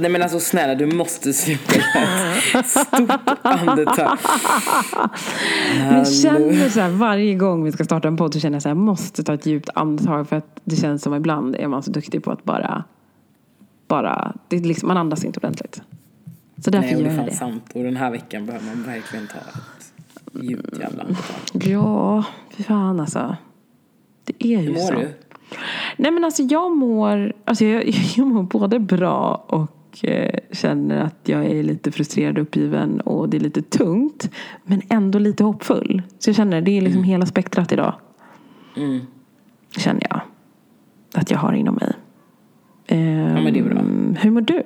Nej men alltså snälla du måste sluta ett stort andetag. Men jag känner så här, varje gång vi ska starta en podd så känner jag så här, jag måste ta ett djupt andetag för att det känns som ibland är man så duktig på att bara, bara, det är liksom, man andas inte ordentligt. Så därför Nej och det gör är jag fan det. sant. Och den här veckan behöver man verkligen ta ett djupt jävla andetag. Ja, fy fan alltså. Det är ju Hur mår så. du? Nej men alltså jag mår, alltså jag, jag mår både bra och eh, känner att jag är lite frustrerad och uppgiven och det är lite tungt. Men ändå lite hoppfull. Så jag känner det är liksom hela spektrat idag. Mm. Känner jag. Att jag har inom mig. Ehm, Ja, men det är bra. Hur mår du?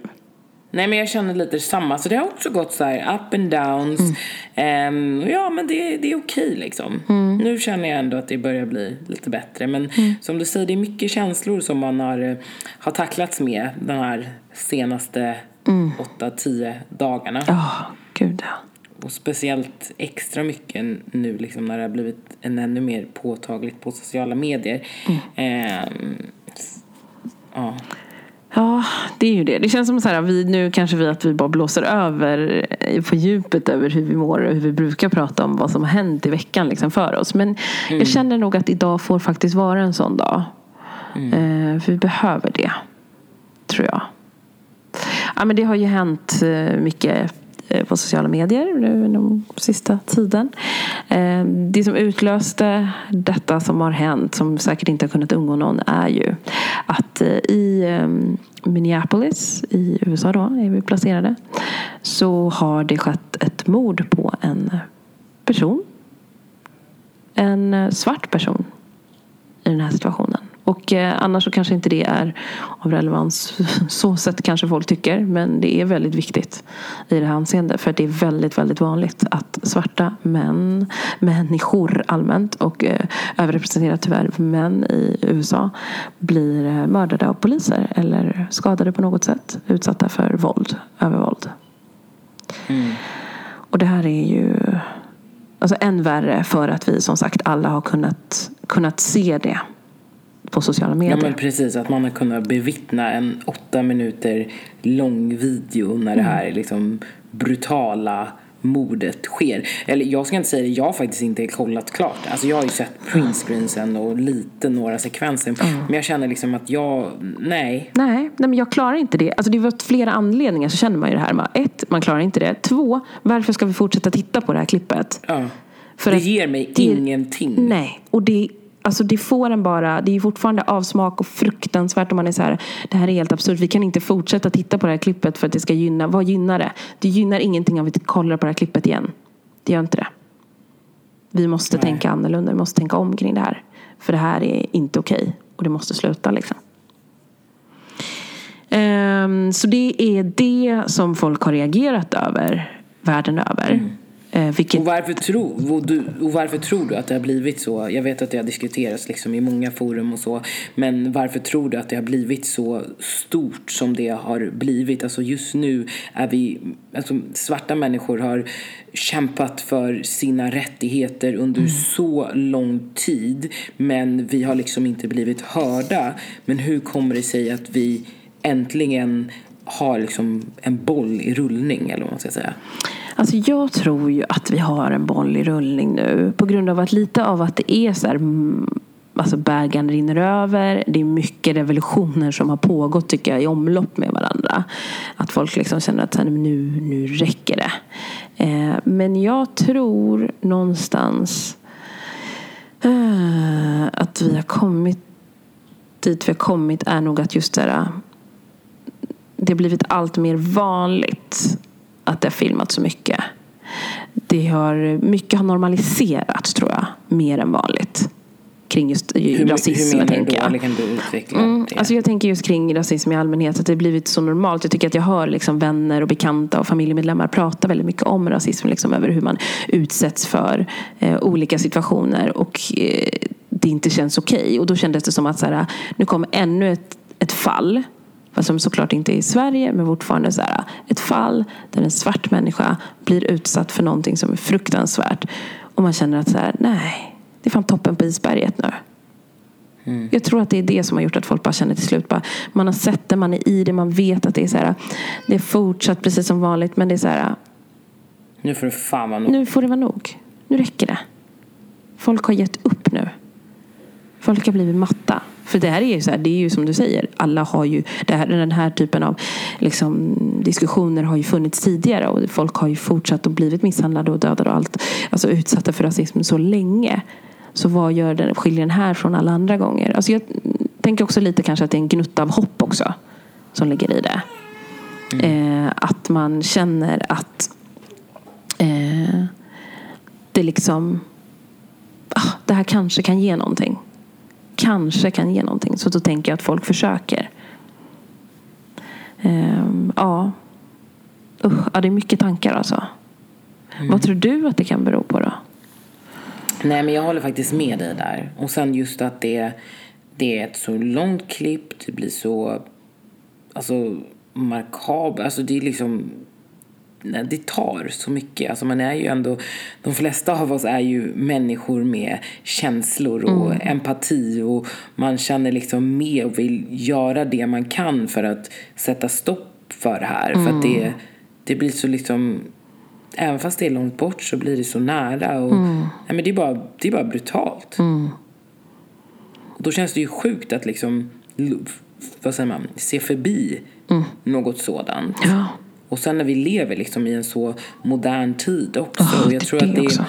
Nej men jag känner lite samma. Så det har också gått så här up and downs. Mm. Ehm, ja men det, det är okej liksom. Mm. Nu känner jag ändå att det börjar bli lite bättre. Men som du säger, det är mycket känslor som man har, eh, har tacklats med den här senaste Mm. 8-10 dagarna. Ja, gud ja. Och speciellt extra mycket nu liksom när det har blivit en ännu mer påtagligt på sociala medier. Mm. Ehm, ja. Ja, det är ju det. Det känns som så här, vi, nu kanske vi att vi bara blåser över på djupet över hur vi mår och hur vi brukar prata om vad som har hänt i veckan liksom för oss. Men jag känner nog att idag får faktiskt vara en sån dag. Eh, för vi behöver det, tror jag. Ja, men det har ju hänt eh, mycket Eh, på sociala medier nu den sista tiden. Ehm, det som utlöste detta som har hänt, som säkert inte har kunnat undgå någon, är ju att eh, i ehm, Minneapolis i USA då, är vi placerade, så har det skett ett mord på en person. En eh, svart person i den här situationen. Och eh, annars så kanske inte det är av relevans så sätt kanske folk tycker. Men det är väldigt viktigt i det här anseendet. För det är väldigt, väldigt vanligt att svarta män, människor allmänt och eh, överrepresenterat tyvärr män i USA blir eh, mördade av poliser eller skadade på något sätt. Utsatta för våld, övervåld. Och det här är ju alltså än värre för att vi som sagt alla har kunnat, kunnat se det på sociala Ja medier. men precis, att man har kunnat bevittna en åtta minuter lång video när det Mm. här liksom brutala mordet sker. Eller jag ska inte säga det, jag har faktiskt inte kollat klart. Alltså jag har ju sett printscreensen och lite några sekvenser. Men jag känner liksom att jag, nej. Nej, nej, men jag klarar inte det. Alltså det var flera anledningar så känner man ju det här. Ett, man klarar inte det. Två, varför ska vi fortsätta titta på det här klippet? Ja. För det ger mig det- ingenting. Nej, och det, alltså det får en bara, det är fortfarande avsmak och fruktansvärt om man är så här, det här är helt absurt, vi kan inte fortsätta titta på det här klippet för att det ska gynna, vad gynnar det? Det gynnar ingenting om vi kollar på det här klippet igen. Det gör inte det. Vi måste tänka annorlunda, vi måste tänka om kring det här. För det här är inte okej och det måste sluta liksom. Ehm, så det är det som folk har reagerat över världen över. Eh, vilket Och varför, tror, och, du, och varför tror du att det har blivit så? Jag vet att det har diskuterats liksom i många forum och så. Men varför tror du att det har blivit så stort som det har blivit? Alltså just nu är vi, alltså svarta människor har kämpat för sina rättigheter under så lång tid. Men vi har liksom inte blivit hörda. Men hur kommer det sig att vi äntligen har liksom en boll i rullning eller vad man ska säga? Alltså jag tror ju att vi har en boll i rullning nu. På grund av att lite av att det är så här, mm, alltså bägaren rinner över. Det är mycket revolutioner som har pågått tycker jag i omlopp med varandra. Att folk liksom känner att nu, nu räcker det. Eh, men jag tror någonstans eh, att vi har kommit dit vi har kommit är nog att just det här, det har blivit allt mer vanligt att det har filmats så mycket. Det har, mycket har normaliserats tror jag, mer än vanligt. Kring just Hur, rasism, hur tänker jag. kan du utveckla Mm, det? alltså jag tänker just kring rasism i allmänhet, att det har blivit så normalt. Jag tycker att jag hör liksom vänner och bekanta och familjemedlemmar prata väldigt mycket om rasism, liksom, över hur man utsätts för eh, olika situationer och eh, det inte känns okej. Och då kändes det som att så här, nu kommer ännu ett, ett fall, fast som såklart inte är i Sverige, men fortfarande så här, ett fall där en svart människa blir utsatt för någonting som är fruktansvärt. Och man känner att så här, nej, det är fan toppen på isberget nu. Mm. Jag tror att det är det som har gjort att folk bara känner till slut bara, Man har sett det, man är i det, man vet att det är så här, Det är fortsatt precis som vanligt men det är så här. Nu får det fan vara nog. Nu får det vara nog. Nu räcker det. Folk har gett upp nu. Folk har blivit matta. För det här är ju så här, det är ju som du säger, alla har ju, det här, den här typen av liksom, diskussioner har ju funnits tidigare och folk har ju fortsatt och blivit misshandlade och dödade och allt, alltså utsatta för rasism så länge. Så vad gör den, skiljer den här från alla andra gånger? Alltså jag tänker också lite kanske att det är en gnutta av hopp också som ligger i det. Mm. Eh, att man känner att eh, det liksom, ah, det här kanske kan ge någonting kanske kan ge någonting. Så då tänker jag att folk försöker. Um, ja. Usch, ja, det är mycket tankar alltså. Mm. Vad tror du att det kan bero på då? Nej, men jag håller faktiskt med dig där. Och sen just att det, det är ett så långt klipp, det blir så alltså, markabelt. Alltså det är liksom det tar så mycket. Alltså man är ju ändå, de flesta av oss är ju människor med känslor och mm. empati och man känner liksom med och vill göra det man kan för att sätta stopp för det här. Mm. För att det, mm. det blir så liksom, även fast det är långt bort så blir det så nära och mm. nej, men det, är bara, det är bara brutalt. Mm. Och då känns det ju sjukt att liksom, vad säger man, se förbi mm. något sådant. Ja. Och sen när vi lever liksom i en så modern tid också. Oh, jag, tror att det är,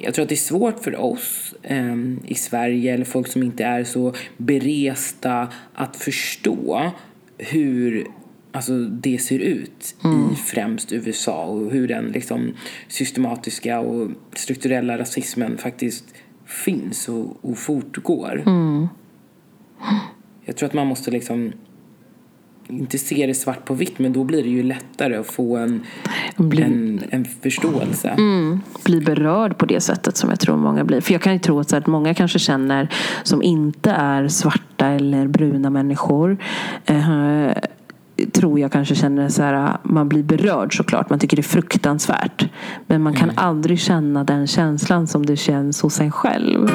jag tror att det är svårt för oss eh, i Sverige eller folk som inte är så beresta att förstå hur alltså, det ser ut mm. i främst USA och hur den liksom, systematiska och strukturella rasismen faktiskt finns och, och fortgår. Mm. Jag tror att man måste liksom inte se det svart på vitt men då blir det ju lättare att få en, bli, en, en förståelse. Mm, bli berörd på det sättet som jag tror många blir. För jag kan ju tro att, så att många kanske känner som inte är svarta eller bruna människor eh, tror jag kanske känner så här, man blir berörd såklart. Man tycker det är fruktansvärt. Men man kan mm. aldrig känna den känslan som det känns hos en själv.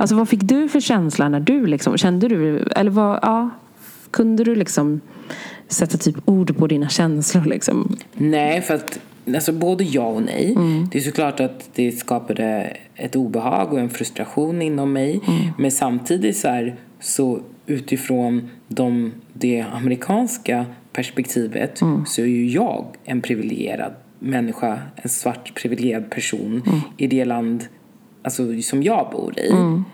Alltså vad fick du för känsla när du liksom, kände du, eller vad, ja, kunde du liksom sätta typ ord på dina känslor liksom? Nej, för att alltså både ja och nej. Mm. Det är såklart att det skapade ett obehag och en frustration inom mig. Mm. Men samtidigt så, här, så utifrån de, det amerikanska perspektivet mm. så är ju jag en privilegierad människa, en svart privilegierad person mm. i det land alltså, som jag bor i. Mm.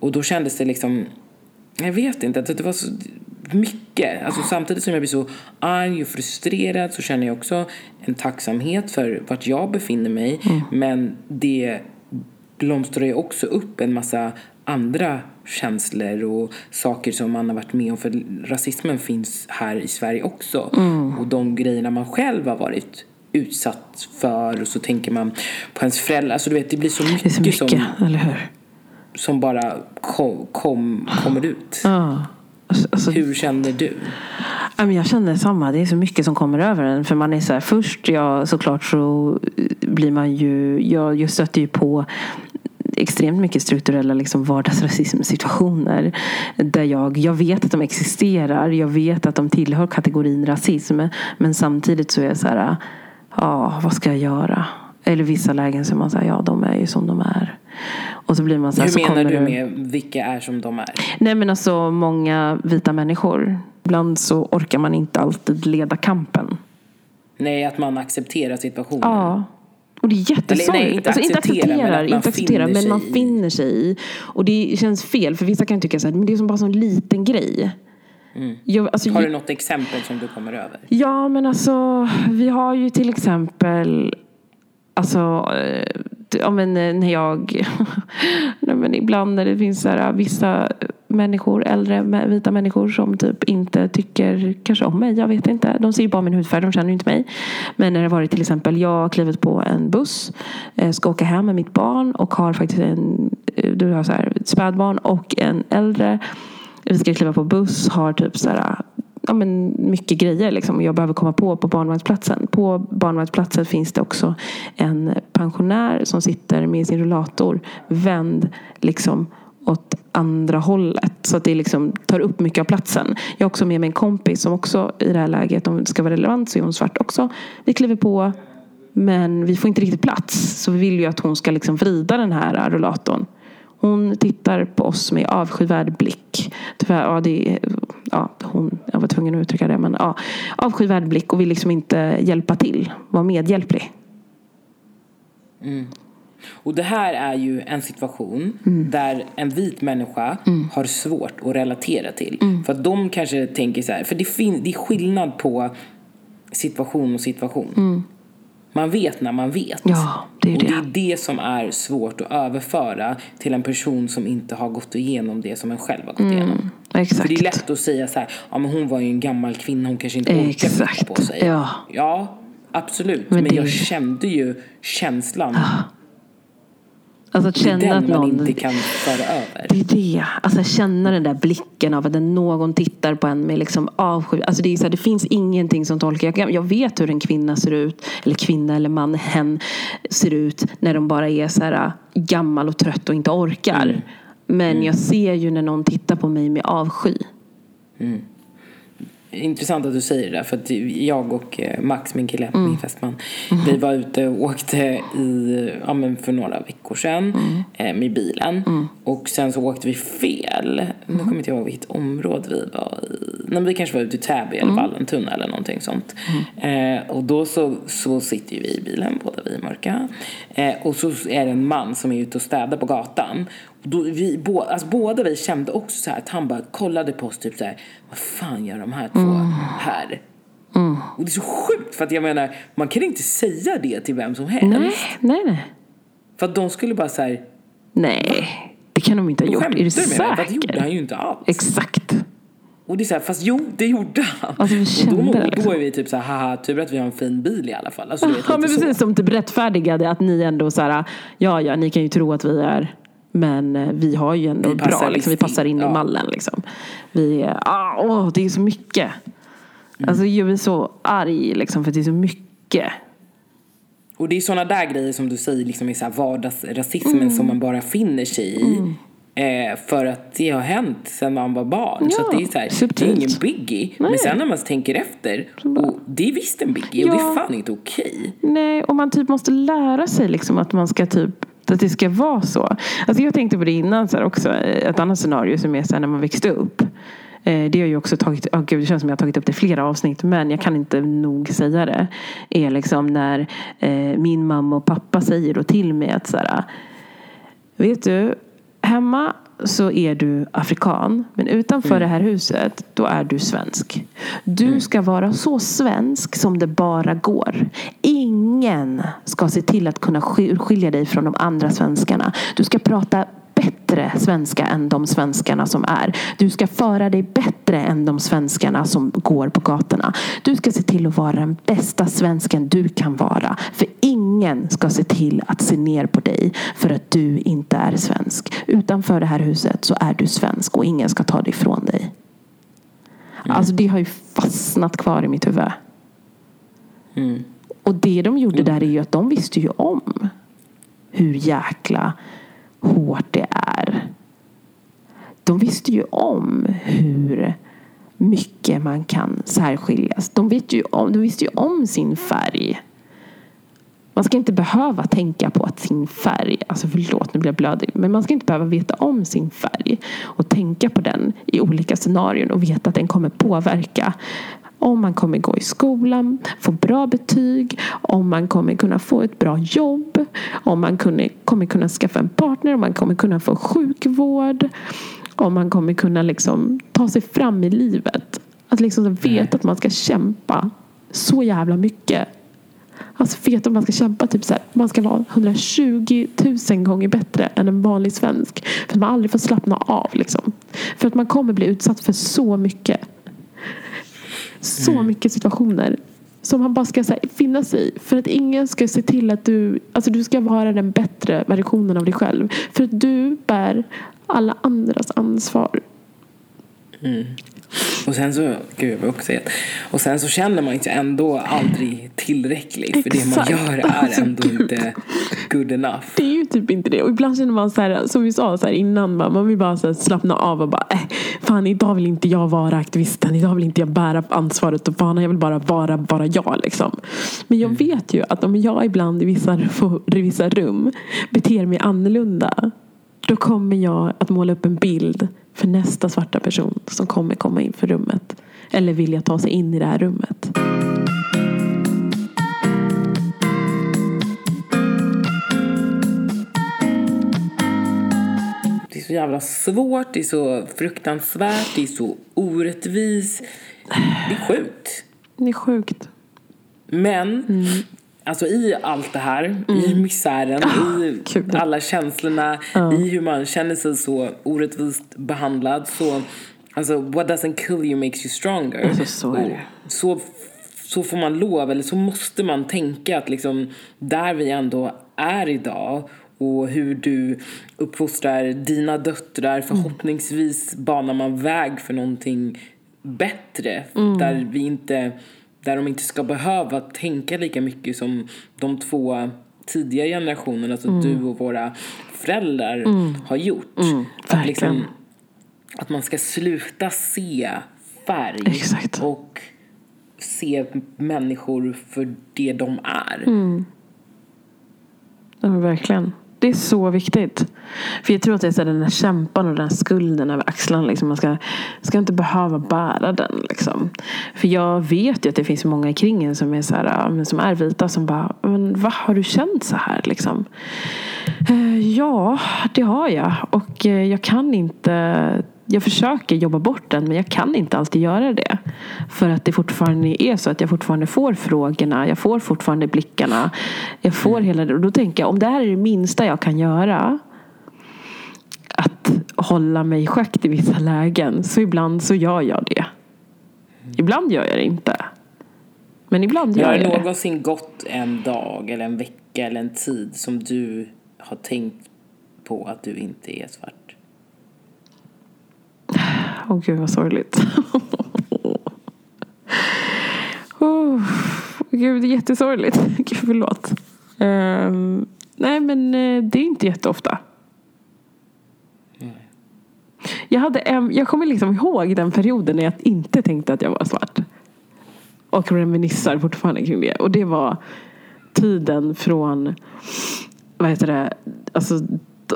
Och då kändes det liksom, jag vet inte, att det var så mycket. Alltså, samtidigt som jag blir så arg och frustrerad så känner jag också en tacksamhet för vart jag befinner mig. Mm. Men det blomstrar ju också upp en massa andra känslor och saker som man har varit med om. För rasismen finns här i Sverige också. Mm. Och de grejerna man själv har varit utsatt för och så tänker man på ens föräldrar. Alltså du vet, det blir så mycket, så mycket som, som bara kom, kom, kommer ut. Ja. Alltså, alltså, Hur känner du? Jag känner samma. Det är så mycket som kommer över en. För man är så här, först, ja, såklart så blir man ju, jag, jag stöter ju på extremt mycket strukturella liksom vardagsrasismsituationer. Där jag, jag vet att de existerar. Jag vet att de tillhör kategorin rasism. Men samtidigt så är jag så här, ja, vad ska jag göra? Eller vissa lägen så är man så här, ja de är ju som de är. Och så blir man så här, Hur så menar du med vilka är som de är? Nej men alltså många vita människor. Ibland så orkar man inte alltid leda kampen. Nej, att man accepterar situationen. Ja. Och det är jättesorgligt. Nej, inte, alltså, inte accepterar, men, inte accepterar, men man finner sig i. Och det känns fel, för vissa kan tycka att det är som bara en liten grej. Mm. Jag, alltså, har du något exempel som du kommer över? Ja, men alltså vi har ju till exempel Alltså, eh, ja, men eh, när jag... nej, men ibland när det finns så här, vissa människor, äldre vita människor som typ inte tycker kanske om mig. Jag vet inte. De ser ju bara min hudfärg, de känner ju inte mig. Men när det varit till exempel, jag har klivit på en buss, eh, ska åka hem med mitt barn och har faktiskt en, du har så här, ett spädbarn och en äldre. Vi ska kliva på buss, har typ så här ja, men mycket grejer liksom, jag behöver komma på på barnvagnsplatsen. På barnvagnsplatsen finns det också en pensionär som sitter med sin rullator vänd liksom, åt andra hållet. Så att det liksom tar upp mycket av platsen. Jag har också med mig en kompis som också i det här läget, om det ska vara relevant så är hon svart också. Vi kliver på men vi får inte riktigt plats. Så vi vill ju att hon ska liksom vrida den här rullatorn. Hon tittar på oss med avskyvärd blick. Tyvärr, ja, det, ja, hon, jag var tvungen att uttrycka det. Men ja, avskyvärd blick och vill liksom inte hjälpa till. Vara medhjälplig. Mm. Och det här är ju en situation mm. där en vit människa mm. har svårt att relatera till. Mm. För att de kanske tänker så här, för det, fin- det är skillnad på situation och situation. Man vet när man vet. Ja, det är och det. det är det som är svårt att överföra till en person som inte har gått igenom det som en själv har gått Mm, igenom. exakt. För det är lätt att säga så här, ja men hon var ju en gammal kvinna, hon kanske inte orkar flytta på sig. ja. ja absolut. Men Men, det- jag kände ju känslan. Alltså att Det är känna den att man inte kan föra över. Det är det. Alltså känna den där blicken av att någon tittar på en med liksom avsky. Alltså det, är så här, det finns ingenting som tolkar. Jag, jag vet hur en kvinna ser ut. Eller kvinna eller man, hen ser ut. När de bara är så här äh, gammal och trött och inte orkar. Mm. Men jag ser ju när någon tittar på mig med avsky. Intressant att du säger det där, för att jag och eh, Max, min kille, Mm. min fästman, vi var ute och åkte i, ja, men för några veckor sedan Mm. eh, med bilen. Och sen så åkte vi fel. Nu Mm. kommer inte jag ihåg vilket område vi var i. Nej, vi kanske var ute i Täby Mm. eller Vallentuna eller någonting sånt. Eh, och då så, så sitter ju vi i bilen, båda vi är mörka. Eh, och så är det en man som är ute och städar på gatan. Och då vi, bo, alltså båda vi kände också så här att han bara kollade på oss typ så här, vad fan gör de här två här? Och det är så sjukt för att jag menar, man kan inte säga det till vem som helst. Nej, nej, nej. För att de skulle bara säga, Nej, det kan de inte ha gjort. Är du att det gjorde säker? han ju inte alls. Exakt. Och det är så här, fast jo, det gjorde han. Alltså, och då, det, och liksom. då är vi typ så här, haha, tur att vi har en fin bil i alla fall. Alltså, Ja men så. precis som typ rättfärdigade att ni ändå så här, ja ja ni kan ju tro att vi är men eh, vi har ju ändå bra, liksom, vi in, passar in i ja. mallen liksom. Vi, ah, åh, det är så mycket. Alltså jag blir så arg liksom för det är så mycket. Och det är sådana där grejer som du säger liksom är så vardagsrasismen Mm. som man bara finner sig i. Eh, för att det har hänt sedan man var barn. så Ja, att det är så här, det är ingen biggie. Men sen när man tänker efter, och det är visst en biggie och det är Ja. fan inte okej. Nej, och man typ måste lära sig liksom att man ska typ att det ska vara så. Alltså jag tänkte på det innan så här också. eh, Ett annat scenario som är så här när man växte upp. Eh, Det har ju också tagit, oh gud, det känns som jag har tagit upp det i flera avsnitt men jag kan inte nog säga det. Är liksom när eh, min mamma och pappa säger då till mig att så här, Vet du, hemma så är du afrikan. Men utanför det här huset, då är du svensk. Du ska vara så svensk som det bara går. Ingen ska se till att kunna sk- skilja dig från de andra svenskarna. Du ska prata bättre svenska än de svenskarna som är. Du ska föra dig bättre än de svenskarna som går på gatorna. Du ska se till att vara den bästa svensken du kan vara. För ingen ska se till att se ner på dig för att du inte är svensk. Utanför det här huset så är du svensk och ingen ska ta det ifrån dig. Alltså det har ju fastnat kvar i mitt huvud. Mm. Och det de gjorde där är ju att de visste ju om hur jäkla hårt det är. De visste ju om hur mycket man kan särskiljas. De, vet ju om, de visste ju om sin färg. Man ska inte behöva tänka på att sin färg, alltså förlåt nu blir jag blödig, men man ska inte behöva veta om sin färg och tänka på den i olika scenarion och veta att den kommer påverka om man kommer gå i skolan, få bra betyg, om man kommer kunna få ett bra jobb, om man kommer kunna skaffa en partner, om man kommer kunna få sjukvård, om man kommer kunna liksom ta sig fram i livet. Att liksom veta att man ska kämpa så jävla mycket Alltså veta att man ska kämpa typ så här, man ska vara 120 000 gånger bättre än en vanlig svensk. För att man aldrig får slappna av liksom. För att man kommer bli utsatt för så mycket. Så mycket situationer. Som man bara ska så här, finna sig i. För att ingen ska se till att du, alltså du ska vara den bättre versionen av dig själv. För att du bär alla andras ansvar. Och sen så, gud jag var också helt, Och sen så känner man sig ändå aldrig tillräcklig. För det man Exakt. gör är Alltså, ändå gud. inte good enough. Det är ju typ inte det. Och ibland känner man så här, som vi sa så här innan, man man vill bara så här slappna av och bara, äh, fan idag vill inte jag vara aktivisten, idag vill inte jag bära ansvaret och fan jag vill bara vara bara jag liksom. Men jag vet ju att om jag ibland i vissa, i vissa rum beter mig annorlunda, då kommer jag att måla upp en bild för nästa svarta person som kommer komma in för rummet. Eller vilja ta sig in i det här rummet. Det är så jävla svårt, det är så fruktansvärt, det är så orättvist. Det är sjukt. Det är sjukt. Men, alltså i allt det här, i misären, i gud. alla känslorna, i hur man känner sig så orättvist behandlad så, alltså what doesn't kill you makes you stronger. Alltså, så är det. Och så, så får man lov, eller så måste man tänka att liksom där vi ändå är idag och hur du uppfostrar dina döttrar, förhoppningsvis banar man väg för någonting bättre. Där vi inte där de inte ska behöva tänka lika mycket som de två tidigare generationerna, alltså du och våra föräldrar har gjort. att, liksom, att man ska sluta se färg Exakt. och se människor för det de är. Ja, men verkligen. Det är så viktigt. För jag tror att det är så den här kämpan och den här skulden över axlarna. Liksom. Man ska, ska inte behöva bära den. Liksom. För jag vet ju att det finns många kring en som är, så här, som är vita som bara, men vad har du känt så här? Liksom? Eh, ja, det har jag. Och eh, jag kan inte jag försöker jobba bort den men jag kan inte alltid göra det. För att det fortfarande är så att jag fortfarande får frågorna, jag får fortfarande blickarna. Jag får hela det. Och då tänker jag om det här är det minsta jag kan göra att hålla mig i schack i vissa lägen så ibland så gör jag det. Ibland gör jag det inte. Men ibland gör har jag det det. någonsin gått en dag eller en vecka eller en tid som du har tänkt på att du inte är svart? Åh gud vad sorgligt. oh, gud, det är jättesorgligt. Gud, förlåt. Um, nej, men eh, det är inte jätteofta. Jag, hade en, jag kommer liksom ihåg den perioden när jag inte tänkte att jag var svart. Och reminissar fortfarande kring det. Och det var tiden från, vad heter det, alltså,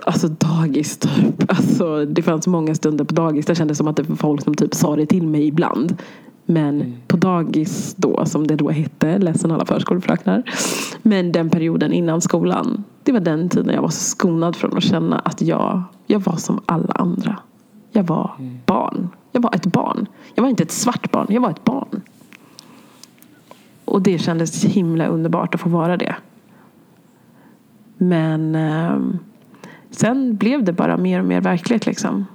alltså dagis typ. Alltså, det fanns många stunder på dagis. Det kändes som att det var folk som typ sa det till mig ibland. Men på dagis då, som det då hette, ledsen alla förskolefröknar. Men den perioden innan skolan. Det var den tiden jag var skonad från att känna att jag, jag var som alla andra. Jag var barn. Jag var ett barn. Jag var inte ett svart barn, jag var ett barn. Och det kändes himla underbart att få vara det. Men ehm, sen blev det bara mer och mer verkligt. Liksom.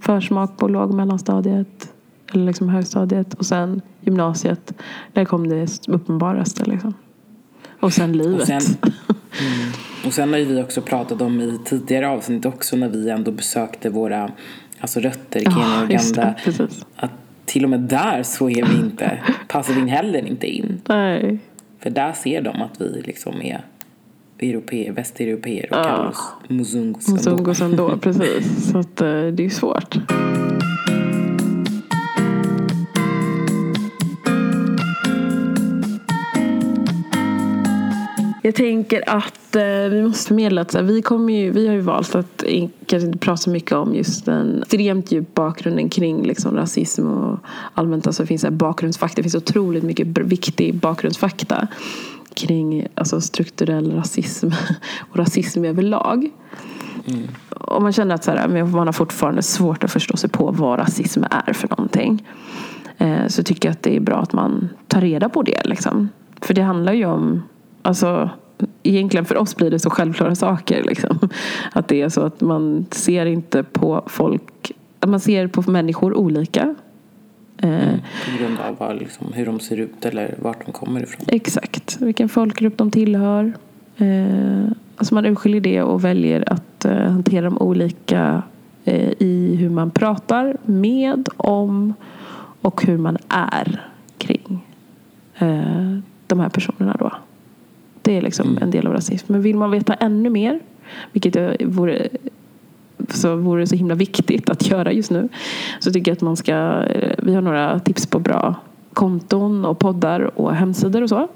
Försmak på låg och mellanstadiet. Eller liksom högstadiet. Och sen gymnasiet. Där kom det uppenbaraste. Liksom. Och sen livet. Och sen, mm, och sen har vi också pratat om i tidigare avsnitt också när vi ändå besökte våra alltså rötter i Kenya och Uganda. att till och med där så är vi inte, passar vi heller inte in. Nej. För där ser de att vi liksom är europeer, västeuropeer och kallar oss ändå. Muzungos ändå, precis. Så att, eh, det är ju svårt. Jag tänker att eh, vi måste förmedla att vi, kommer ju, vi har ju valt att in, kanske inte prata så mycket om just den extremt djup bakgrunden kring liksom, rasism och allmänt. Alltså, det finns här, bakgrundsfakta. Det finns otroligt mycket viktig bakgrundsfakta kring alltså, strukturell rasism och rasism överlag. Och man känner att så här, man har fortfarande svårt att förstå sig på vad rasism är för någonting. Eh, så tycker jag att det är bra att man tar reda på det. Liksom. För det handlar ju om, alltså egentligen för oss blir det så självklara saker. Liksom. Att det är så att man ser inte på folk, att man ser på människor olika. Eh, På grund av vad, liksom, hur de ser ut eller vart de kommer ifrån. Exakt, vilken folkgrupp de tillhör. Eh, alltså man urskiljer det och väljer att eh, hantera dem olika eh, i hur man pratar med, om Och hur man är kring de här personerna då. Det är liksom en del av rasism. Men vill man veta ännu mer, vilket vore så vore det så himla viktigt att göra just nu. Så tycker jag att man ska, eh, vi har några tips på bra konton och poddar och hemsidor och så.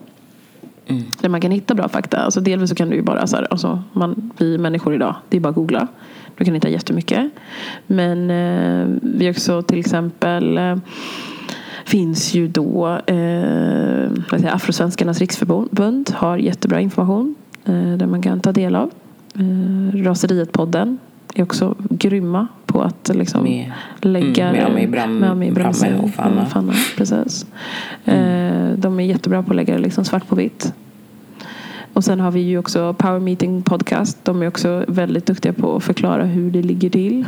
Mm. Där man kan hitta bra fakta. Alltså delvis så kan du ju bara, så här, alltså, man, vi människor idag, det är bara att googla. Du kan hitta jättemycket. Men eh, vi också till exempel eh, finns ju då eh, Afrosvenskarnas riksförbund har jättebra information eh, där man kan ta del av. Eh, Raseriet-podden är också grymma på att liksom Med- lägga mm, med Ami Bram- med och Fanna. och Fanna. Precis. Eh, de är jättebra på att lägga det liksom svart på vitt. Och sen har vi ju också Power Meeting Podcast. De är också väldigt duktiga på att förklara hur det ligger till.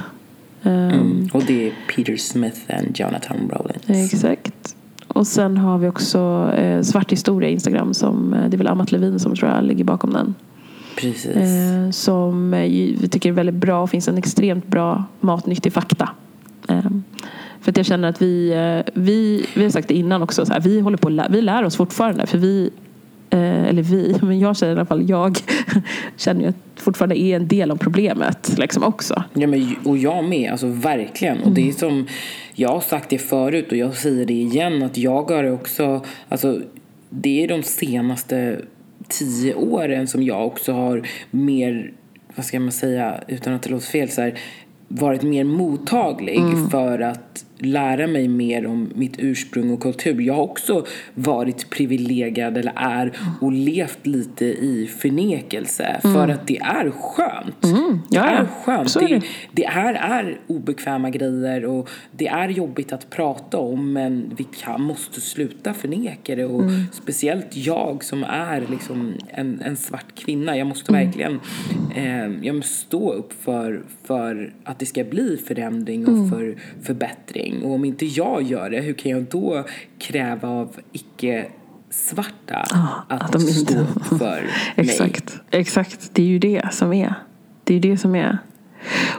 Eh, Mm. Och det är Peter Smith och Jonathan Rowlands. Exakt. Och sen har vi också eh, Svart historia Instagram som eh, det är väl Amat Levin som tror jag ligger bakom den. Precis. Eh, som eh, ju- vi tycker är väldigt bra och finns en extremt bra matnyttig fakta. Eh, för att jag känner att vi, eh, vi, vi har sagt det innan också, så här, vi håller på vi lär oss fortfarande för vi eller vi, men jag känner i alla fall, jag känner ju att fortfarande är en del av problemet liksom också. Ja, men, och jag med, alltså verkligen. Och det är som, jag har sagt det förut och jag säger det igen, att jag har också, alltså det är de senaste tio åren som jag också har mer, vad ska man säga, utan att det låter fel, så här, varit mer mottaglig för att lära mig mer om mitt ursprung och kultur. Jag har också varit privilegierad eller är och levt lite i förnekelse för att det är skönt. Det Mm. Ja, ja. är skönt. Det, det. det här är obekväma grejer och det är jobbigt att prata om men vi kan, måste sluta förneka det och Mm. speciellt jag som är liksom en, en svart kvinna. Jag måste Mm. verkligen eh, jag måste stå upp för, för att det ska bli förändring och Mm. för förbättring. Och om inte jag gör det, hur kan jag då kräva av icke svarta att, att de inte- stå för mig? Exakt, exakt. Det är ju det som är. Det är ju det som är.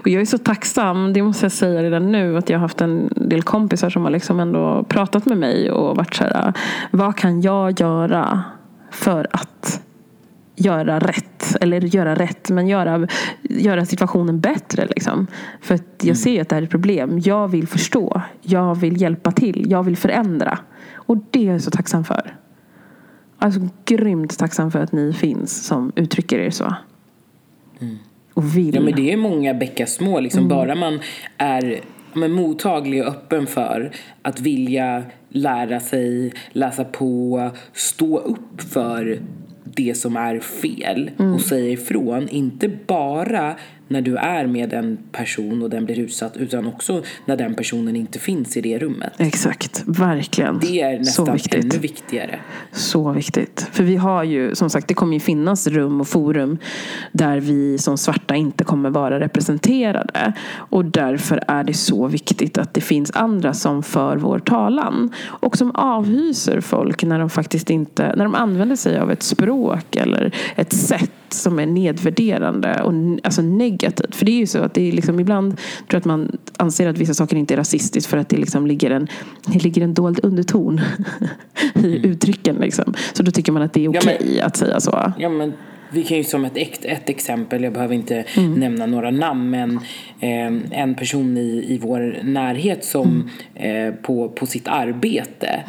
Och jag är så tacksam, det måste jag säga redan nu, att jag har haft en del kompisar som har liksom ändå pratat med mig och varit så här, vad kan jag göra för att göra rätt? Eller göra rätt, men göra, göra situationen bättre. Liksom. För att jag ser att det här är ett problem. Jag vill förstå. Jag vill hjälpa till. Jag vill förändra. Och det är jag så tacksam för. Alltså grymt tacksam för att ni finns som uttrycker er så. Och vill. Ja, men det är många bäckar små. Liksom. Bara man är men, mottaglig och öppen för att vilja lära sig, läsa på, stå upp för det som är fel och säga ifrån. Inte bara när du är med en person och den blir utsatt utan också när den personen inte finns i det rummet. Exakt, verkligen. Det är nästan viktigt. ännu viktigare. Så viktigt. För vi har ju, som sagt, det kommer ju finnas rum och forum där vi som svarta inte kommer vara representerade. Och därför är det så viktigt att det finns andra som för vår talan. Och som avhyser folk när de faktiskt inte, när de använder sig av ett språk eller ett sätt som är nedvärderande och alltså negativt. För det är ju så att det är liksom ibland tror jag att man anser att vissa saker inte är rasistiskt för att det liksom ligger en, det ligger en dold underton i uttrycken. Liksom. Så då tycker man att det är Ja, okej men- att säga så. Ja, men vi kan ju som ett, ett, exempel, jag behöver inte Mm. nämna några namn, men eh, en person i, i vår närhet som Mm. eh, på, på sitt arbete,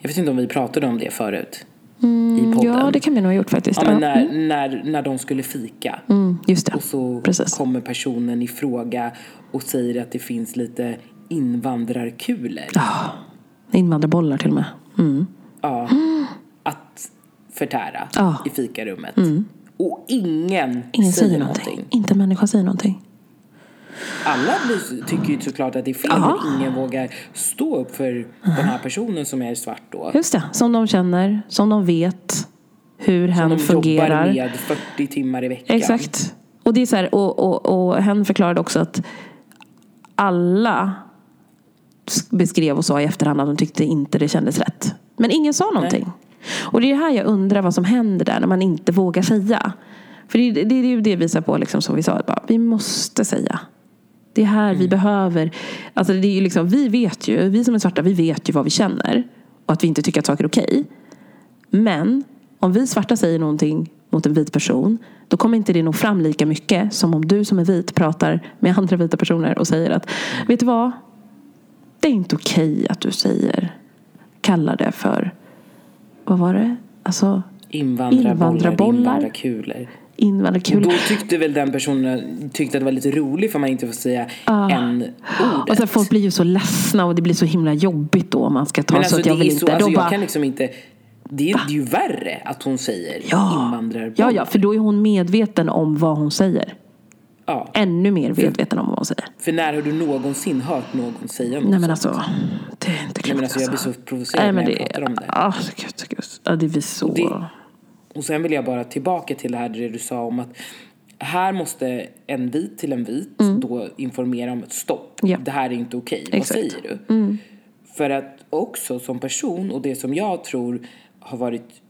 jag vet inte om vi pratade om det förut podden. Ja, det kan vi nog ha gjort faktiskt. Ja, men Ja. när, när, när de skulle fika Mm, just det. och så Precis. kommer personen i fråga och säger att det finns lite invandrarkulor. Ja, invandrarbollar till och med. Mm. Ja, att förtära Ja. i fikarummet. Och ingen, Ingen säger säger någonting. någonting. Inte en människa säger någonting. Alla tycker ju såklart att det är fel, Ja. men ingen vågar stå upp för den här personen som är svart då. Just det, som de känner, som de vet hur Som hen de fungerar. jobbar med 40 timmar i veckan. Exakt. Och, det är så här, och, och, och hen förklarade också att alla beskrev och sa i efterhand att de tyckte inte det kändes rätt. Men ingen sa någonting. Och det är här jag undrar vad som händer där när man inte vågar säga. För det, det, det är ju det visar på, liksom, som vi sa, att bara, vi måste säga. Det är här vi behöver, alltså det är liksom, vi vet ju, vi som är svarta, vi vet ju vad vi känner. Och att vi inte tycker att saker är okej. Men om vi svarta säger någonting mot en vit person, då kommer inte det nå fram lika mycket som om du som är vit pratar med andra vita personer och säger att, vet du vad? Det är inte okej att du säger, kallar det för, vad var det? Alltså, Invandrarbollar, Invandrarbollar. invandrarkulor. Invandrarkul. Då tyckte väl den personen tyckte att det var lite roligt för man inte får säga en ordet. Och så folk blir ju så ledsna och det blir så himla jobbigt då om man ska ta Men så alltså att jag det vill så, inte. alltså jag bara, kan liksom inte det är, det är ju värre att hon säger ja, invandrarbollar. ja, ja, för då är hon medveten om vad hon säger. Ja, Ännu mer medveten om vad hon säger. För när har du någonsin hört någon säga något Nej men alltså, det är inte klokt. Nej, men alltså, jag blir så provocerad Nej, men när jag det, pratar om det. Ah, gud, gud. Ja, det blir så. det- Och sen vill jag bara tillbaka till det här det du sa om att här måste en vit till en vit då informera om ett stopp. Mm. Ja. Det här är inte okej. Mm. Vad säger du? För att också som person och det som jag tror har varit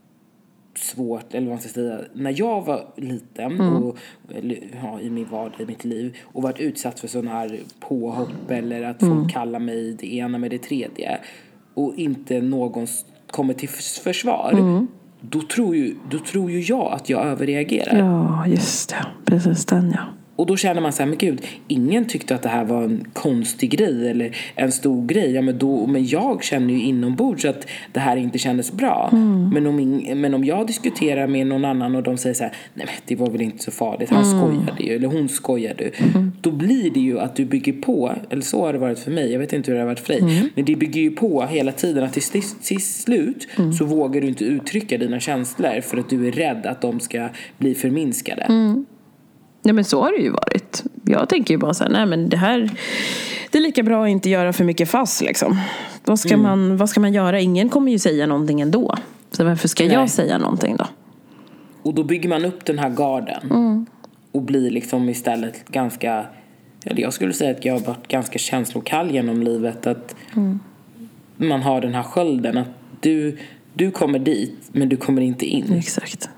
svårt, eller vad man ska säga, när jag var liten Mm. och, eller, ja, i min vardag, i mitt liv och varit utsatt för sådana här påhopp eller att Mm. folk kallar mig det ena med det tredje och inte någon kommer till förs- försvar Mm då, tror ju, då tror ju jag att jag överreagerar. Ja, just det. Precis den ja. Och då känner man så här, men gud, ingen tyckte att det här var en konstig grej eller en stor grej. Ja, men, då, men jag känner ju inombords att det här inte kändes bra. Men, om ing, men om jag diskuterar med någon annan och de säger så här, nej men det var väl inte så farligt, han skojade ju, eller hon skojade ju. Då blir det ju att du bygger på, eller så har det varit för mig, jag vet inte hur det har varit för dig. Men det bygger ju på hela tiden att till till slut så vågar du inte uttrycka dina känslor för att du är rädd att de ska bli förminskade. Nej men så har det ju varit. Jag tänker ju bara så här, nej men det här Det är lika bra att inte göra för mycket fass liksom. Vad ska, Mm. man, vad ska man göra? Ingen kommer ju säga någonting ändå. Så varför ska Nej. jag säga någonting då? Och då bygger man upp den här garden. Och blir liksom istället ganska... Eller jag skulle säga att jag har varit ganska känslokall genom livet. Att man har den här skölden. Att du, du kommer dit, men du kommer inte in. Exakt.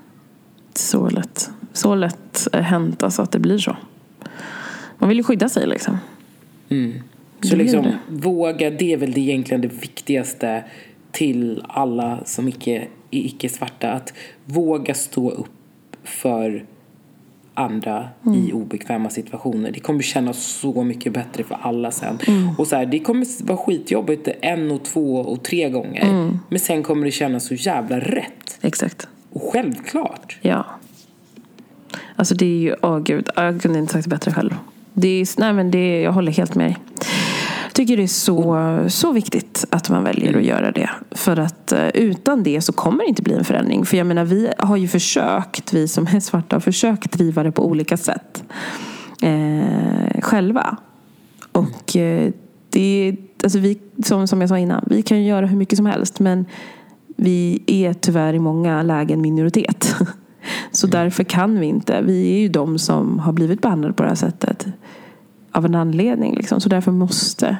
Så lätt. Så lätt är hänt alltså att det blir så. Man vill ju skydda sig liksom. Så Det blir liksom, våga, det är väl det egentligen det viktigaste till alla som icke, är icke-svarta. Att våga stå upp för andra i obekväma situationer. Det kommer kännas så mycket bättre för alla sen. Och så här, det kommer vara skitjobbigt en och två och tre gånger. Men sen kommer det kännas så jävla rätt. Exakt. Och självklart. Ja. Alltså det är ju, åh gud, jag kunde inte sagt det bättre själv. Det är, nej men det, jag håller helt med dig. Jag tycker det är så, så viktigt att man väljer att göra det. För att eh, utan det så kommer det inte bli en förändring. För jag menar, vi har ju försökt, vi som är svarta, har försökt driva det på olika sätt. Eh, själva. Och eh, det är, alltså vi, som, som jag sa innan, vi kan ju göra hur mycket som helst. Men vi är tyvärr i många lägen minoritet. Så därför kan vi inte. Vi är ju de som har blivit behandlade på det här sättet. Av en anledning. Liksom. Så därför måste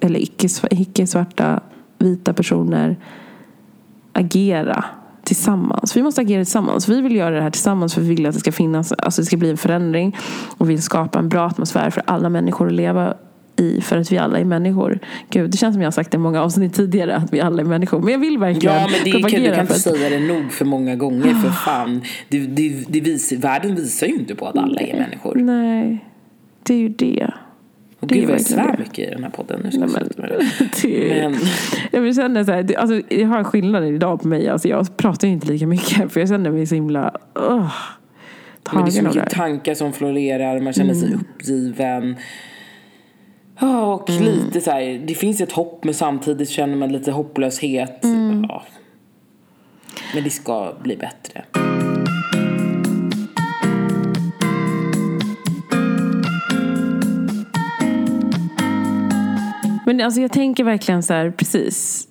eller icke- icke-svarta vita personer agera tillsammans. Vi måste agera tillsammans. Vi vill göra det här tillsammans för vi vill att det ska finnas, alltså det ska bli en förändring. Och vi vill skapa en bra atmosfär för alla människor att leva i. För att vi alla är människor. Gud, det känns som jag har sagt det i många avsnitt tidigare att vi alla är människor. Men jag vill verkligen Ja, men det kan, du propagera kan inte att- säga det nog för många gånger. För fan, det, det, det visar, världen visar ju inte på att alla är människor. Nej, det är ju det. Och det är gud vad jag svär det. mycket i den här podden. Nu ska Nej, men, med det. Men- jag vill känna så här, alltså, jag har en skillnad idag på mig. Alltså, jag pratar ju inte lika mycket för jag känner mig så himla uh, Men det är så mycket tankar som florerar, man känner sig uppgiven. Ja, och lite så här, det finns ett hopp men samtidigt känner man lite hopplöshet. Ja. Men det ska bli bättre. Men alltså, jag tänker verkligen så här, precis.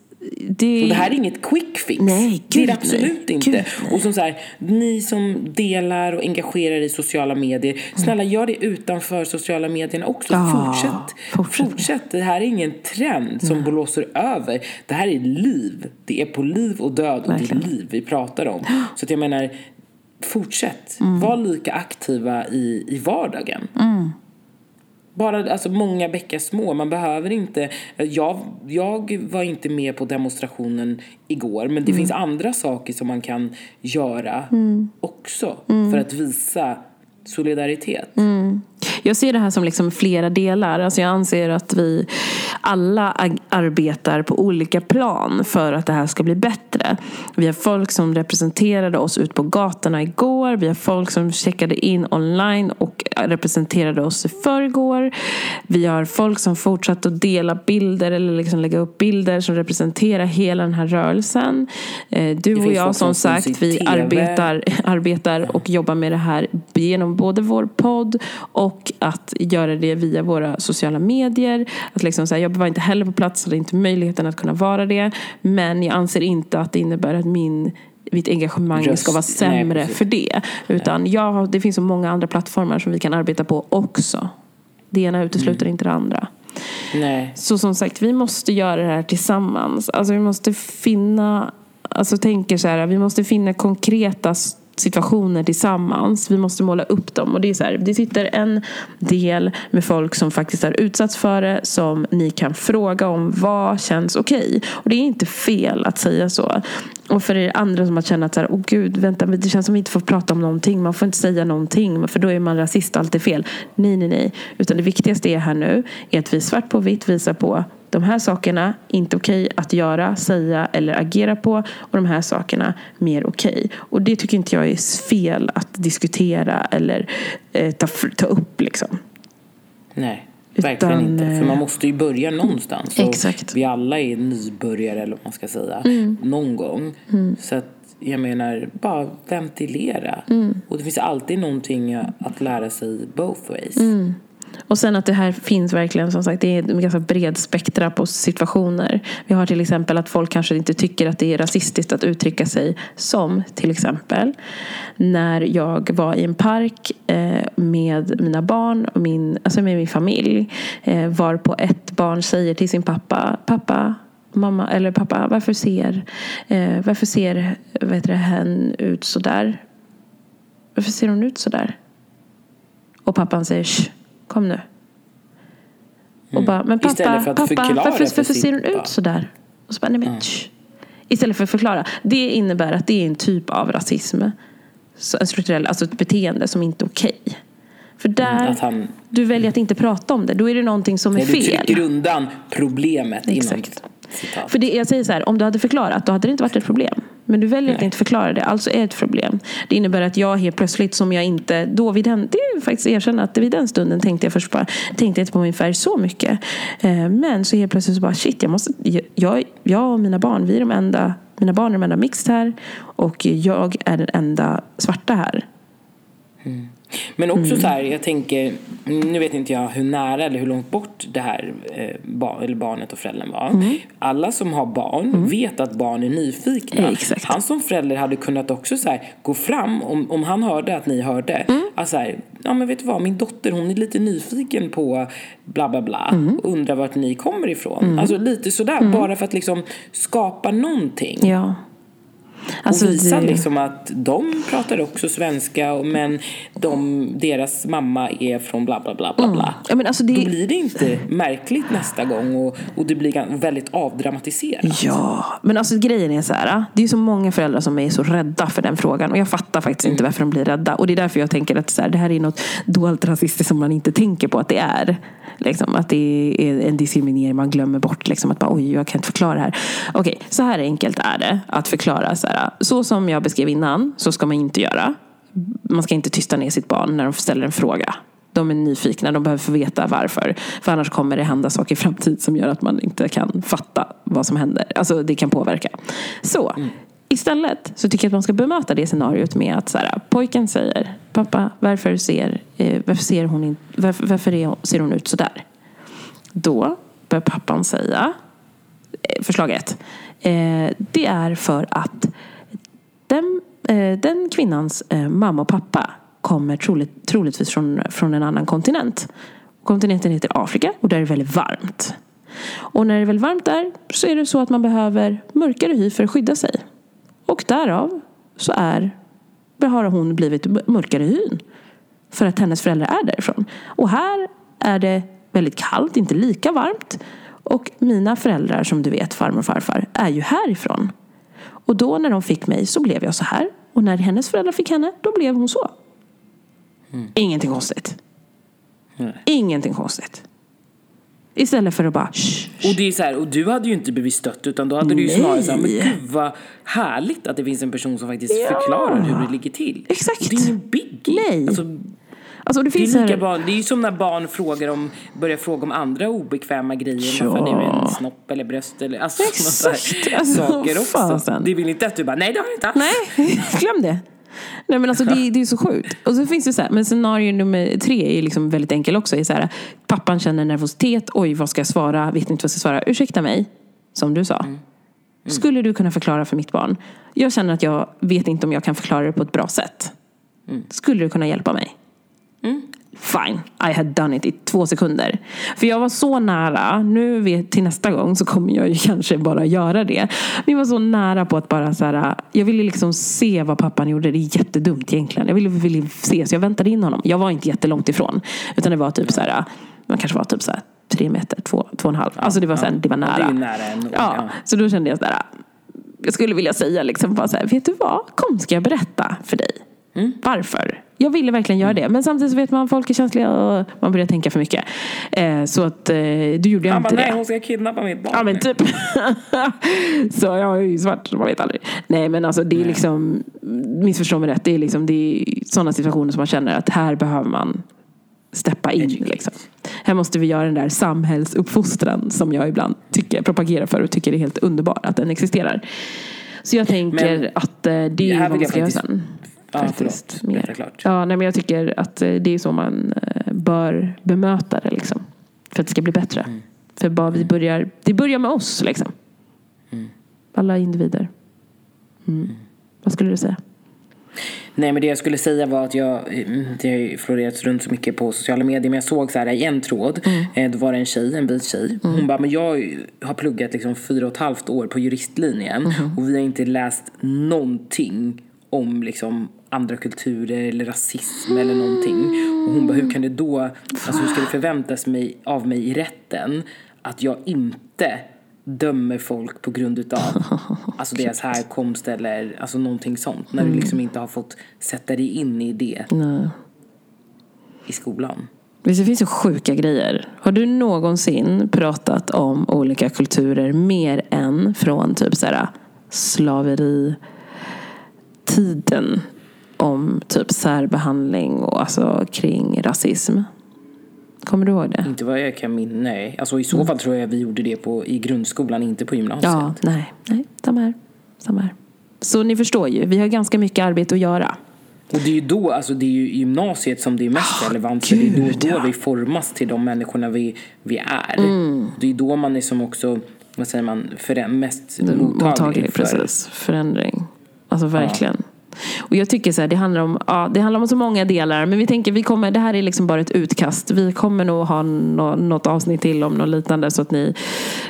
Det, det här är inget quick fix. Nej, det är gud det absolut nej. inte. Gud och som så här, ni som delar och engagerar er i sociala medier, snälla gör det utanför sociala medierna också. Ja, fortsätt. fortsätt. fortsätt. Det här är ingen trend som blåser över. Det här är liv. Det är på liv och död och Verkligen. det är liv vi pratar om. Så att jag menar, fortsätt. Mm. Var lika aktiva i, i vardagen. Bara alltså många bäckar små. Man behöver inte... Jag, jag var inte med på demonstrationen igår men det finns andra saker som man kan göra också för att visa solidaritet. Jag ser det här som liksom flera delar. Alltså jag anser att vi alla arbetar på olika plan för att det här ska bli bättre. Vi har folk som representerade oss ut på gatorna igår. Vi har folk som checkade in online och representerade oss i förrgår. Vi har folk som fortsatte att dela bilder eller liksom lägga upp bilder som representerar hela den här rörelsen. Eh, Du och jag som sagt, vi arbetar arbetar och jobbar med det här genom både vår podd och att göra det via våra sociala medier. Att liksom så här, jag var inte heller på plats, hade inte möjligheten att kunna vara det. Men jag anser inte att det innebär att min mitt engagemang Röst- ska vara nej, sämre precis. för det. Utan har- det finns så många andra plattformar som vi kan arbeta på också. Det ena utesluter Mm. inte det andra. Nej. Så som sagt, vi måste göra det här tillsammans. Alltså vi måste finna, alltså tänker så här, vi måste finna konkreta situationer tillsammans. Vi måste måla upp dem. Och det är så här, det sitter en del med folk som faktiskt har utsatts för det som ni kan fråga om vad känns okej. Och det är inte fel att säga så. Och för er andra som har känt att så här, oh gud, vänta, det känns som att vi inte får prata om någonting. Man får inte säga någonting för då är man rasist och allt är fel. Nej, nej, nej. Utan det viktigaste är här nu är att vi svart på vitt visar på de här sakerna inte okej att göra, säga eller agera på och de här sakerna mer okej. Och det tycker inte jag är fel att diskutera eller eh, ta, ta upp liksom. Nej, verkligen Utan, inte. eh, För man måste ju börja någonstans. Exakt. Vi alla är nybörjare, eller vad man ska säga, Mm. någon gång. Så att jag menar, bara ventilera. Mm. Och det finns alltid någonting att lära sig both ways. Mm. Och sen att det här finns verkligen, som sagt, det är en ganska bred spektra på situationer. Vi har till exempel att folk kanske inte tycker att det är rasistiskt att uttrycka sig som till exempel när jag var i en park eh, med mina barn och min, alltså med min familj. Eh, var på ett barn säger till sin pappa, pappa, mamma eller pappa, varför ser, eh, varför ser vad heter det, hen ut så där? Varför ser hon ut så där? Och pappan säger Shh, kom nu. Och bara, men pappa, Istället för att pappa förklara varför, för varför ser hon ut så där? Och så bara, nej men shh. Istället för att förklara. Det innebär att det är en typ av rasism. Så en strukturell, alltså ett beteende som inte är okej. För där, Att han, du väljer att inte prata om det. Då är det någonting som är nej, du fel. trycker undan problemet inom Exakt. citat. För det, jag säger så här, om du hade förklarat då hade det inte varit ett problem. Men du väljer att inte förklara det, alltså är det ett problem. Det innebär att jag helt plötsligt som jag inte, då vid den, det är faktiskt erkänna att vid den stunden tänkte jag först bara, tänkte jag inte på min färg så mycket. Eh, Men så helt plötsligt så bara, shit, jag måste, jag, jag och mina barn, vi är de enda, mina barn är de enda mixed här. Och jag är den enda svarta här. Men också Mm. så här, jag tänker, nu vet inte jag hur nära eller hur långt bort det här eh, bar, eller barnet och föräldern var. Mm. Alla som har barn vet att barn är nyfikna. Exakt. Han som förälder hade kunnat också så här, gå fram, om, om han hörde att ni hörde, Mm. att så här, ja men vet du vad, min dotter hon är lite nyfiken på bla bla bla, Mm. och undrar vart ni kommer ifrån. Alltså lite sådär, bara för att liksom skapa någonting. Ja. Alltså, och visa det- liksom att de pratar också svenska men de, deras mamma är från bla bla bla bla bla. Ja, men alltså det, Då blir det inte märkligt nästa gång och, och det blir väldigt avdramatiserat. Ja, men alltså grejen är så här. Det är så många föräldrar som är så rädda för den frågan. Och jag fattar faktiskt inte varför de blir rädda. Och det är därför jag tänker att så här, det här är något dolt rasistiskt som man inte tänker på att det är. Liksom, att det är en diskriminering man glömmer bort. Liksom, att bara, oj, jag kan inte förklara det här. Okej, så här enkelt är det att förklara. Så, här, så som jag beskrev innan, så ska man inte göra. Man ska inte tysta ner sitt barn när de ställer en fråga. De är nyfikna, de behöver få veta varför. För annars kommer det hända saker i framtiden som gör att man inte kan fatta vad som händer. Alltså det kan påverka. Så, istället så tycker jag att man ska bemöta det scenariot med att så här, pojken säger Pappa, varför ser, eh, varför ser, hon, in, varför, varför är, ser hon ut sådär? Då bör pappan säga eh, Förslag ett. Eh, det är för att den, eh, den kvinnans eh, mamma och pappa kommer troligt, troligtvis från, från en annan kontinent. Kontinenten heter Afrika och där är det väldigt varmt. Och när det är väldigt varmt där så är det så att man behöver mörkare hy för att skydda sig. Och därav så är, har hon blivit mörkare i hyn. För att hennes föräldrar är därifrån. Och här är det väldigt kallt, inte lika varmt. Och mina föräldrar, som du vet, farmor och farfar, är ju härifrån. Och då när de fick mig så blev jag så här. Och när hennes föräldrar fick henne, då blev hon så. Mm. Ingenting konstigt. Nej. Ingenting konstigt. Istället för att bara shh, Och det är så här, och du hade ju inte blivit stött utan då hade du ju snarare såhär, men gud vad härligt att det finns en person som faktiskt ja. förklarar hur det ligger till. Exakt. Och det är ingen biggie. Nej. Alltså, Alltså, det, finns det, är lika barn, det är ju som när barn frågar om, börjar fråga om andra obekväma grejer. Ja. Varför det är en snopp eller bröst eller alltså, Exakt. Alltså, saker också. Fasen. Det vill inte att du bara, nej det har jag inte alls. Nej, glöm det. Nej men alltså det, det är så sjukt. Och så finns det så här, men scenario nummer tre är liksom väldigt enkel också. Är så här, pappan känner nervositet, oj vad ska jag svara, vet inte vad jag ska svara. Ursäkta mig, som du sa. Mm. Mm. Skulle du kunna förklara för mitt barn? Jag känner att jag vet inte om jag kan förklara det på ett bra sätt. Mm. Skulle du kunna hjälpa mig? Mm. Fine, I had done it i två sekunder. För jag var så nära, nu vet, till nästa gång så kommer jag ju kanske bara göra det. Men jag var så nära på att bara så här, jag ville liksom se vad pappan gjorde. Det är jättedumt egentligen. Jag ville, ville se, så jag väntade in honom. Jag var inte jättelångt ifrån. Utan det var typ så här, man kanske var typ så här tre meter, två, två och en halv. Alltså det var, så här, det var nära. Det är nära ändå. Ja, så då kände jag så där, jag skulle vilja säga liksom bara så här, vet du vad? Kom ska jag berätta för dig. Mm. Varför? Jag ville verkligen göra det. Men samtidigt så vet man att folk är känsliga och man börjar tänka för mycket. Eh, så att eh, du gjorde jag inte bara, det. nej hon ska kidnappa mitt barn. Ja men typ. så jag är ju svart man vet aldrig. Nej men alltså det är nej. liksom, missförstå mig rätt, det är liksom det är sådana situationer som man känner att här behöver man steppa in. Liksom. Här måste vi göra den där samhällsuppfostran som jag ibland tycker, propagerar för och tycker är helt underbar att den existerar. Så jag tänker men, att eh, det är vad man ska göra sen. Ja, faktiskt. Förlåt. Mer. Klart. Ja, nej, men jag tycker att eh, det är så man eh, bör bemöta det. Liksom. För att det ska bli bättre. Mm. För bara vi börjar, det börjar med oss. Liksom. Mm. Alla individer. Mm. mm. Vad skulle du säga? Nej men det jag skulle säga var att jag, mm, det har ju florerat runt så mycket på sociala medier men jag såg så här i en tråd, mm. Eh, då var det en tjej, en vit tjej. Mm. Hon bara, men jag har pluggat liksom fyra och ett halvt år på juristlinjen mm. och vi har inte läst någonting om liksom andra kulturer eller rasism mm. eller någonting. Och hon bara, hur kan det då, alltså hur ska det förväntas mig, av mig i rätten att jag inte dömer folk på grund utav alltså deras härkomst eller alltså någonting sånt. När mm. du liksom inte har fått sätta dig in i det Nej. i skolan. Visst, det finns ju sjuka grejer. Har du någonsin pratat om olika kulturer mer än från typ så här, slaveri, tiden om typ särbehandling och alltså kring rasism. Kommer du ihåg det? Inte vad jag kan minnas. Nej. Alltså, I så fall tror jag vi gjorde det på, i grundskolan, inte på gymnasiet. Ja, nej, nej, samma här. Samma här. Så ni förstår ju, vi har ganska mycket arbete att göra. Och det är ju då, alltså det är ju gymnasiet som det är mest oh, relevant. Gud, för det är då, då ja. vi formas till de människorna vi, vi är. Mm. Det är då man är som också, vad säger man, för, mest mottaglig, mottaglig för precis. förändring. Alltså verkligen. Ja. Och jag tycker så här, det handlar om, ja, det handlar om så många delar. Men vi tänker, vi kommer, det här är liksom bara ett utkast. Vi kommer nog ha no, något avsnitt till om något liknande så att ni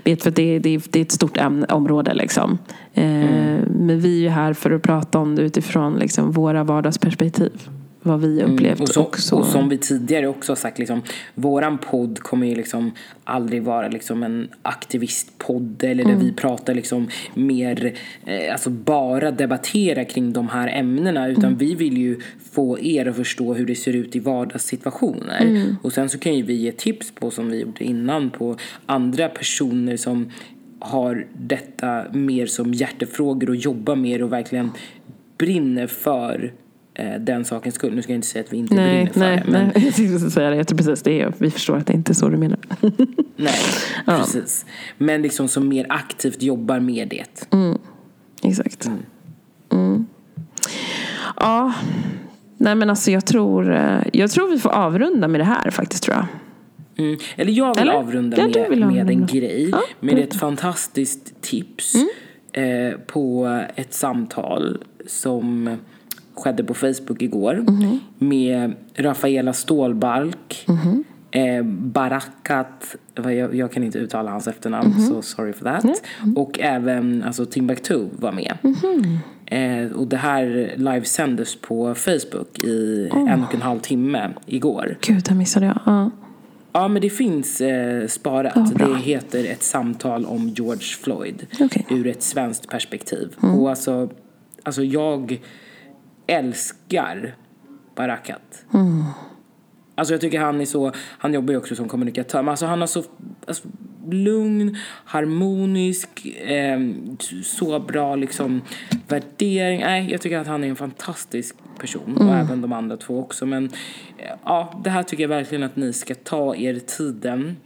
vet. För det, det, det är ett stort ämne, område liksom. Eh, mm. Men vi är ju här för att prata om det utifrån liksom, våra vardagsperspektiv vad vi upplevt. Mm, och, så, också. och som vi tidigare också har sagt, liksom, våran podd kommer ju liksom aldrig vara liksom en aktivistpodd eller där mm. vi pratar liksom mer, eh, alltså bara debattera kring de här ämnena utan mm. vi vill ju få er att förstå hur det ser ut i vardagssituationer. Mm. Och sen så kan ju vi ge tips på, som vi gjorde innan, på andra personer som har detta mer som hjärtefrågor och jobbar mer och verkligen brinner för den sakens skull. Nu ska jag inte säga att vi inte nej, brinner för nej, det. Men... Nej, jag tänkte säga det. Jag tror precis det är. Vi förstår att det inte är så du menar. nej, ja. precis. Men liksom som mer aktivt jobbar med det. Mm. Exakt. Mm. Mm. Ja, nej men alltså jag tror, eh, jag tror vi får avrunda med det här faktiskt tror jag. Mm. Eller jag vill Eller? avrunda med, vill med en grej. Ja, med ett fantastiskt tips mm. eh, på ett samtal som skedde på Facebook igår mm. med Rafaela Stålbalk, mm. eh, Barakat, jag, jag, kan inte uttala hans efternamn mm. så sorry for that. Mm. Och även alltså, Timbuktu var med. Mm-hmm. Eh, och det här livesändes på Facebook i oh. en och en halv timme igår. Gud, det missade jag. Ja. Ja, men det finns eh, sparat. Bra. det heter Ett samtal om George Floyd Okej. ur ett svenskt perspektiv. Mm. Och alltså, alltså, jag älskar Barakat. Mm. Alltså jag tycker han är så, han jobbar ju också som kommunikatör, men alltså han har så alltså, lugn, harmonisk, eh, så bra liksom värdering. Nej, jag tycker att han är en fantastisk person och även de andra två också. Men eh, ja, det här tycker jag verkligen att ni ska ta er tiden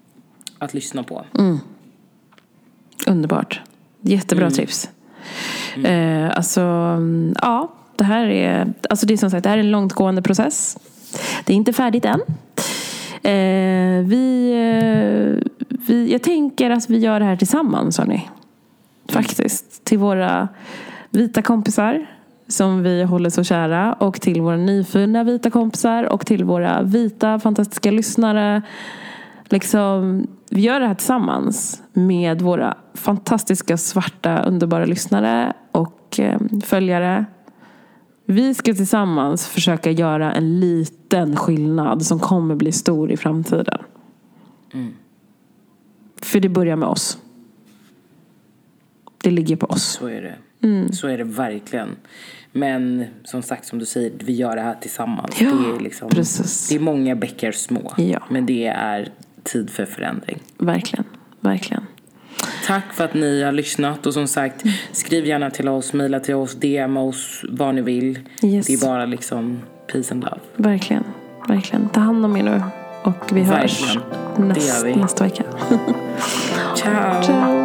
att lyssna på. Underbart. Jättebra Mm. tips. Eh, alltså, mm, ja. Det här är, alltså det är som sagt det här är en långtgående process. Det är inte färdigt än. Eh, vi, eh, vi, jag tänker att vi gör det här tillsammans, hörni. Faktiskt. Till våra vita kompisar som vi håller så kära och till våra nyfunna vita kompisar och till våra vita fantastiska lyssnare. Liksom, vi gör det här tillsammans med våra fantastiska svarta underbara lyssnare och eh, följare. Vi ska tillsammans försöka göra en liten skillnad som kommer bli stor i framtiden. För det börjar med oss. Det ligger på oss. Så är det. Mm. Så är det verkligen. Men som sagt, som du säger, vi gör det här tillsammans. Ja, det, är liksom, precis. det är många bäckar små. Ja. Men det är tid för förändring. Verkligen. Verkligen. Tack för att ni har lyssnat och som sagt skriv gärna till oss, mejla till oss, DMa oss vad ni vill. Yes. Det är bara liksom peace and love. Verkligen. Verkligen. Ta hand om er nu. Och vi hörs Verkligen. Näst, vi. nästa vecka. Ciao! Ciao.